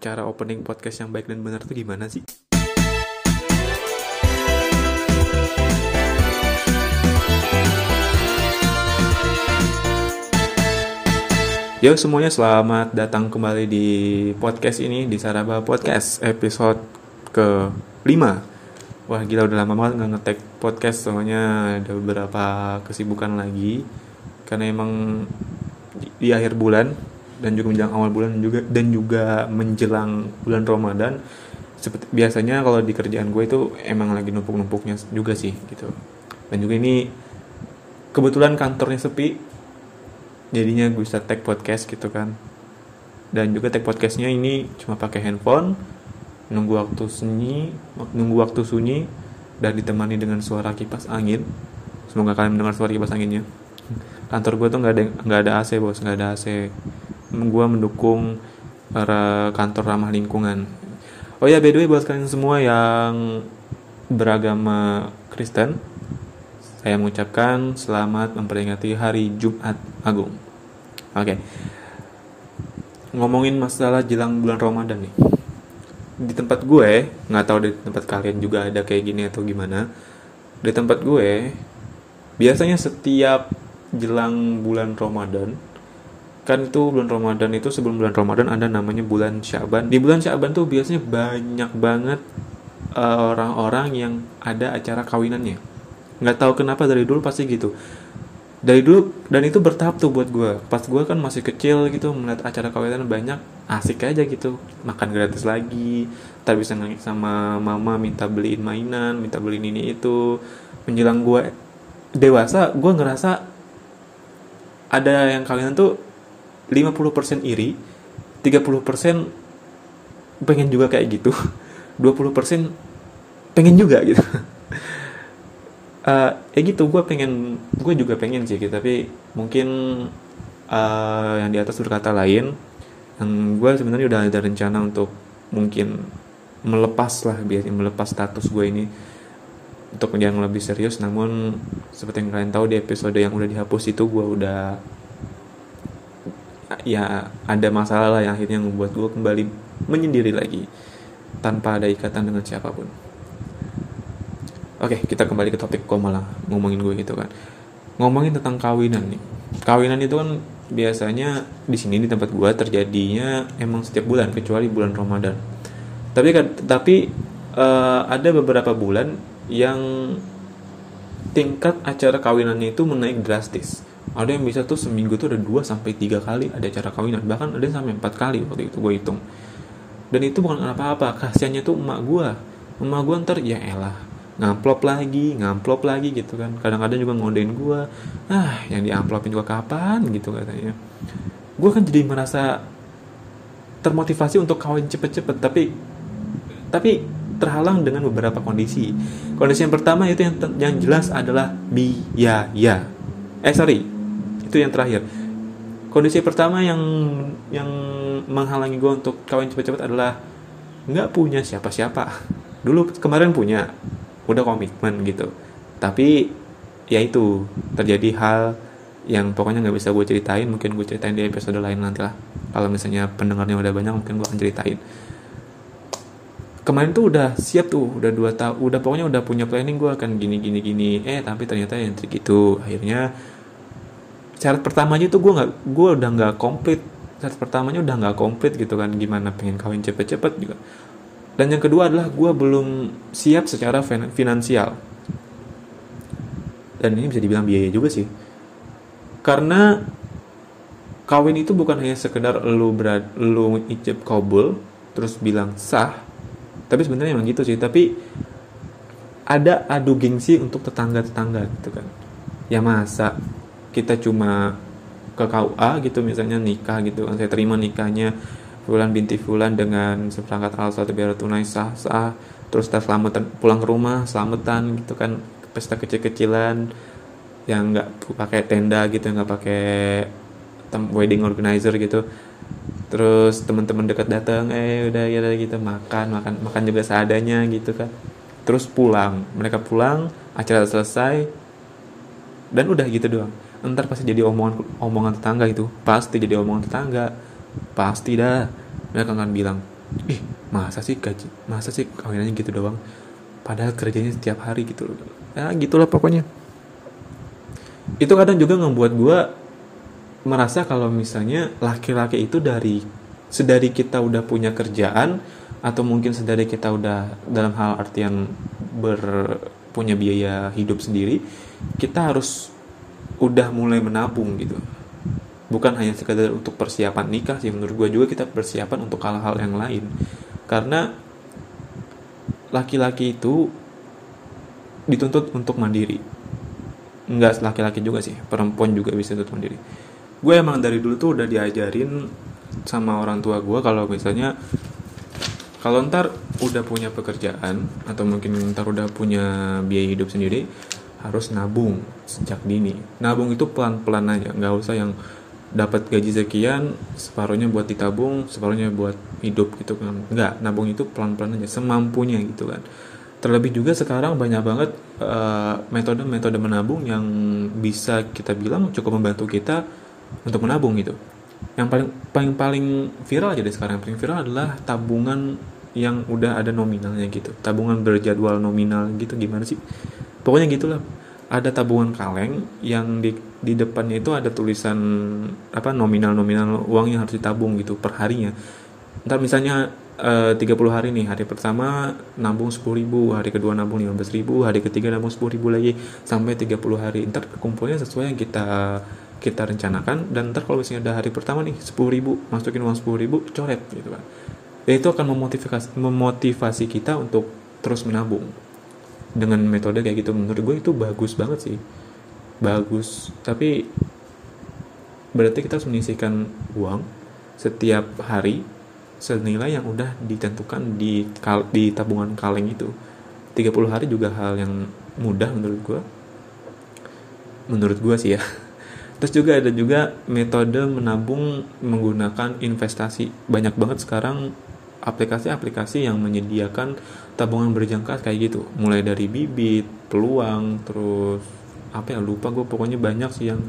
cara opening podcast yang baik dan benar tuh gimana sih? Yo semuanya selamat datang kembali di podcast ini di Saraba Podcast episode ke 5 Wah gila udah lama banget nggak ngetek podcast soalnya ada beberapa kesibukan lagi Karena emang di akhir bulan dan juga menjelang awal bulan dan juga dan juga menjelang bulan Ramadan seperti biasanya kalau di kerjaan gue itu emang lagi numpuk-numpuknya juga sih gitu. Dan juga ini kebetulan kantornya sepi jadinya gue bisa tag podcast gitu kan. Dan juga tag podcastnya ini cuma pakai handphone nunggu waktu sunyi nunggu waktu sunyi dan ditemani dengan suara kipas angin. Semoga kalian mendengar suara kipas anginnya kantor gue tuh nggak ada nggak ada AC bos nggak ada AC gue mendukung para kantor ramah lingkungan oh ya by the way buat kalian semua yang beragama Kristen saya mengucapkan selamat memperingati hari Jumat Agung. Oke. Okay. Ngomongin masalah jelang bulan Ramadan nih. Di tempat gue, nggak tahu di tempat kalian juga ada kayak gini atau gimana. Di tempat gue, biasanya setiap jelang bulan Ramadan, kan itu bulan Ramadan itu sebelum bulan Ramadan ada namanya bulan Syaban. Di bulan Syaban tuh biasanya banyak banget eh, orang-orang uh, yang ada acara kawinannya. Nggak tahu kenapa dari dulu pasti gitu. Dari dulu dan itu bertahap tuh buat gue pas gue kan masih kecil gitu melihat acara kawinan banyak asik aja gitu. Makan gratis lagi tak bisa sama mama minta beliin mainan minta beliin ini itu. Menjelang gue dewasa gue ngerasa ada yang kawinan tuh 50% iri 30% pengen juga kayak gitu 20% pengen juga gitu. Uh, ya gitu gue pengen gue juga pengen sih gitu. Tapi mungkin uh, yang di atas berkata lain yang gue sebenarnya udah ada rencana untuk mungkin melepas lah biasanya melepas status gue ini untuk yang lebih serius namun seperti yang kalian tahu di episode yang udah dihapus itu gue udah ya ada masalah lah yang akhirnya membuat gue kembali menyendiri lagi tanpa ada ikatan dengan siapa pun. Oke, kita kembali ke topik kok malah ngomongin gue gitu kan. Ngomongin tentang kawinan nih. Kawinan itu kan biasanya di sini di tempat gue terjadinya emang setiap bulan kecuali bulan Ramadan. Tapi kan tapi uh, ada beberapa bulan yang tingkat acara kawinannya itu menaik drastis. Ada yang bisa tuh seminggu tuh ada 2 sampai 3 kali ada acara kawinan, bahkan ada sampai 4 kali waktu itu gue hitung. Dan itu bukan apa-apa, kasihannya tuh emak gue. Emak gue ntar ya elah ngamplop lagi ngamplop lagi gitu kan kadang-kadang juga ngodein gue ah yang diamplopin juga kapan gitu katanya gue kan jadi merasa termotivasi untuk kawin cepet-cepet tapi tapi terhalang dengan beberapa kondisi. Kondisi yang pertama itu yang yang jelas adalah biaya. Eh sorry itu yang terakhir. Kondisi pertama yang yang menghalangi gue untuk kawin cepet-cepet adalah nggak punya siapa-siapa. Dulu kemarin punya udah komitmen gitu. Tapi ya itu terjadi hal yang pokoknya nggak bisa gue ceritain. Mungkin gue ceritain di episode lain nanti lah kalau misalnya pendengarnya udah banyak mungkin gue akan ceritain kemarin tuh udah siap tuh udah dua tahun udah pokoknya udah punya planning gue akan gini gini gini eh tapi ternyata yang trik itu akhirnya syarat pertamanya tuh gue nggak gue udah nggak komplit syarat pertamanya udah nggak komplit gitu kan gimana pengen kawin cepet-cepet juga dan yang kedua adalah gue belum siap secara finansial. Dan ini bisa dibilang biaya juga sih. Karena kawin itu bukan hanya sekedar lu berad, lu ijab kabul terus bilang sah. Tapi sebenarnya emang gitu sih. Tapi ada adu gengsi untuk tetangga-tetangga gitu kan. Ya masa kita cuma ke KUA gitu misalnya nikah gitu kan saya terima nikahnya Fulan binti Fulan dengan seperangkat alat satu biar tunai sah sah terus kita selamatan pulang ke rumah selamatan gitu kan pesta kecil-kecilan yang nggak pakai tenda gitu nggak pakai wedding organizer gitu terus teman-teman dekat datang eh udah ya gitu makan makan makan juga seadanya gitu kan. Terus pulang mereka pulang acara selesai dan udah gitu doang. Ntar pasti jadi omongan omongan tetangga itu pasti jadi omongan tetangga. Pasti dah. Mereka akan bilang ih masa sih gaji masa sih kawinannya gitu doang? Padahal kerjanya setiap hari gitu loh. Ya gitulah pokoknya. Itu kadang juga ngebuat gue merasa kalau misalnya laki-laki itu dari sedari kita udah punya kerjaan atau mungkin sedari kita udah dalam hal artian ber punya biaya hidup sendiri kita harus udah mulai menabung gitu. Bukan hanya sekadar untuk persiapan nikah sih menurut gue juga kita persiapan untuk hal-hal yang lain. Karena laki-laki itu dituntut untuk mandiri. Enggak laki-laki juga sih perempuan juga bisa dituntut mandiri gue emang dari dulu tuh udah diajarin sama orang tua gue kalau misalnya kalau ntar udah punya pekerjaan atau mungkin ntar udah punya biaya hidup sendiri harus nabung sejak dini. Nabung itu pelan-pelan aja nggak usah yang dapat gaji sekian separuhnya buat ditabung separuhnya buat hidup gitu kan. Nggak nabung itu pelan-pelan aja semampunya gitu kan. Terlebih juga sekarang banyak banget eh, metode-metode uh, menabung yang bisa kita bilang cukup membantu kita untuk menabung gitu. Yang paling paling paling viral aja deh sekarang. Yang paling viral adalah tabungan yang udah ada nominalnya gitu. Tabungan berjadwal nominal gitu gimana sih? Pokoknya gitulah. Ada tabungan kaleng yang di di depannya itu ada tulisan apa nominal nominal uang yang harus ditabung gitu per harinya. Ntar misalnya eh, 30 hari nih hari pertama nabung 10 ribu hari kedua nabung 15 ribu hari ketiga nabung 10 ribu lagi sampai 30 hari. Ntar kumpulnya sesuai yang kita kita rencanakan dan ntar kalau misalnya udah hari pertama nih 10 ribu masukin uang 10 ribu coret gitu kan. Ya itu akan memotivasi memotivasi kita untuk terus menabung. Dengan metode kayak gitu menurut gue itu bagus banget sih. Bagus tapi berarti kita harus menyisihkan uang setiap hari senilai yang udah ditentukan di di tabungan kaleng itu. 30 hari juga hal yang mudah menurut gue. Menurut gue sih ya terus juga ada juga metode menabung menggunakan investasi. Banyak banget sekarang aplikasi-aplikasi yang menyediakan tabungan berjangka kayak gitu. Mulai dari bibit peluang terus apa ya lupa gue pokoknya banyak sih yang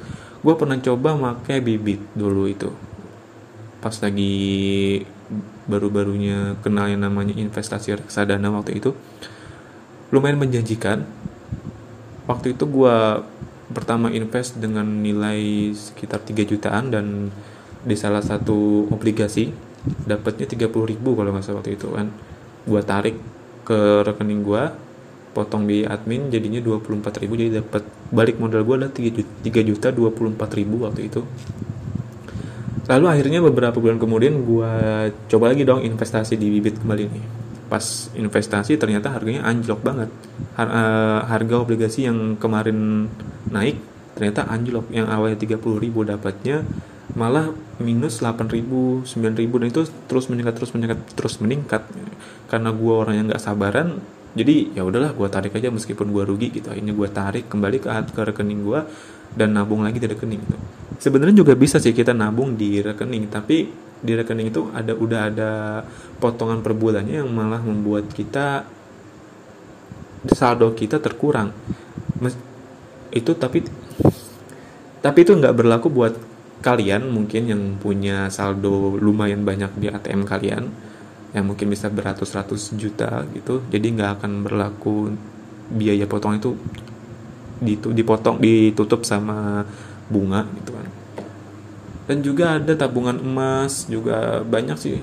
gue pernah coba pakai bibit dulu itu. Pas lagi baru-barunya kenal yang namanya investasi reksadana waktu itu lumayan menjanjikan. Waktu itu gue pertama invest dengan nilai sekitar 3 jutaan dan di salah satu obligasi dapatnya 30 ribu kalau nggak salah waktu itu kan. Gue tarik ke rekening gue potong biaya admin jadinya 24 ribu jadi dapat balik modal gue adalah 3 juta 24 ribu waktu itu. Lalu akhirnya beberapa bulan kemudian gue coba lagi dong investasi di bibit kembali nih pas investasi ternyata harganya anjlok banget. Har uh, harga obligasi yang kemarin naik ternyata anjlok. Yang awalnya 30 ribu dapatnya malah minus 8000 9000 dan itu terus meningkat terus meningkat terus meningkat. Karena gue orang yang nggak sabaran jadi ya udahlah gue tarik aja meskipun gue rugi gitu. Ini gue tarik kembali ke ke rekening gue dan nabung lagi di rekening gitu. sebenarnya juga bisa sih kita nabung di rekening tapi di rekening itu ada udah ada potongan per bulannya yang malah membuat kita saldo kita terkurang. Itu tapi tapi itu nggak berlaku buat kalian mungkin yang punya saldo lumayan banyak di ATM kalian yang mungkin bisa beratus-ratus juta gitu. Jadi nggak akan berlaku biaya potong itu dipotong ditutup sama bunga gitu kan dan juga ada tabungan emas juga banyak sih.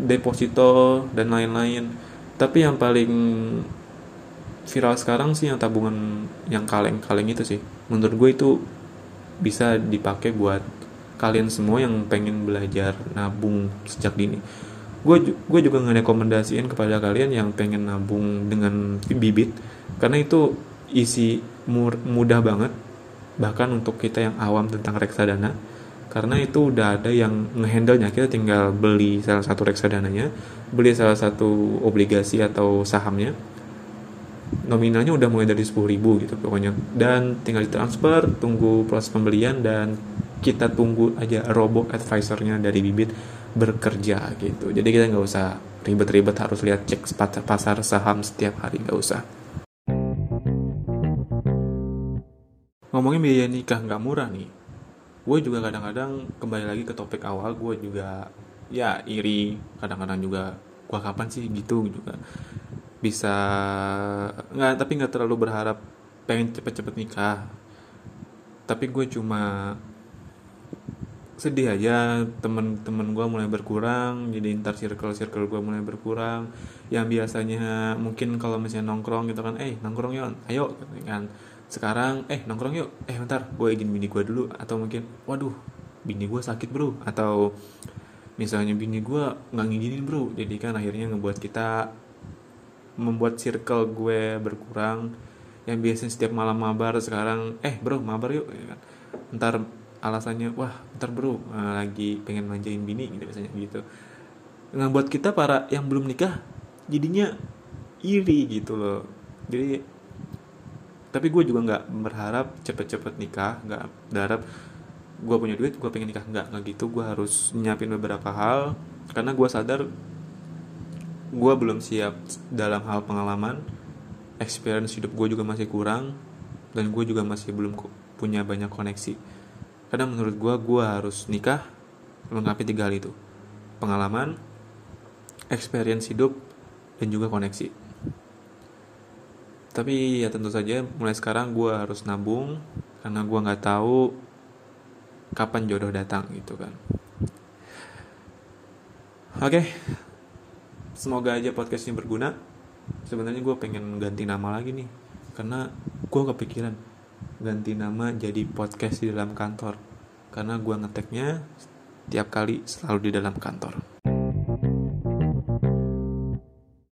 Deposito dan lain-lain. Tapi yang paling viral sekarang sih yang tabungan yang kaleng-kaleng itu sih. Menurut gue itu bisa dipakai buat kalian semua yang pengen belajar nabung sejak dini. Gue gue juga ngerekomendasiin kepada kalian yang pengen nabung dengan bibit karena itu isi mudah banget. Bahkan untuk kita yang awam tentang reksadana karena itu udah ada yang ngehandle nya kita tinggal beli salah satu reksadananya beli salah satu obligasi atau sahamnya. Nominalnya udah mulai dari 10.000 gitu pokoknya. Dan tinggal ditransfer tunggu proses pembelian dan kita tunggu aja robot advisornya dari bibit bekerja gitu. Jadi kita nggak usah ribet-ribet harus lihat cek pasar saham setiap hari nggak usah. Ngomongin biaya nikah nggak murah nih gue juga kadang-kadang kembali lagi ke topik awal gue juga ya iri. Kadang-kadang juga gue kapan sih gitu? juga. Bisa nggak tapi nggak terlalu berharap pengen cepet-cepet nikah. Tapi gue cuma sedih aja temen-temen gue mulai berkurang jadi ntar circle circle gue mulai berkurang. Yang biasanya mungkin kalau misalnya nongkrong gitu kan eh nongkrong yuk ayo gitu kan sekarang eh nongkrong yuk. Eh bentar gue izin bini gue dulu. Atau mungkin waduh bini gue sakit bro. Atau misalnya bini gue nggak ngizinin bro. Jadi kan akhirnya ngebuat kita membuat circle gue berkurang. Yang biasanya setiap malam mabar sekarang eh bro mabar yuk ya kan. Ntar alasannya wah ntar bro uh, lagi pengen manjain bini gitu biasanya gitu. Nah buat kita para yang belum nikah jadinya iri gitu loh. Jadi tapi gue juga nggak berharap cepet-cepet nikah nggak berharap gue punya duit gue pengen nikah. Nggak nggak gitu. Gue harus nyiapin beberapa hal. Karena gue sadar gue belum siap dalam hal pengalaman. Experience hidup gue juga masih kurang. Dan gue juga masih belum punya banyak koneksi. Karena menurut gue gue harus nikah melengkapi tiga hal itu. Pengalaman experience hidup dan juga koneksi tapi ya tentu saja mulai sekarang gue harus nabung karena gue nggak tahu kapan jodoh datang gitu kan. Oke okay. semoga aja podcast ini berguna. Sebenarnya gue pengen ganti nama lagi nih karena gue kepikiran ganti nama jadi podcast di dalam kantor. Karena gue ngeteknya tiap kali selalu di dalam kantor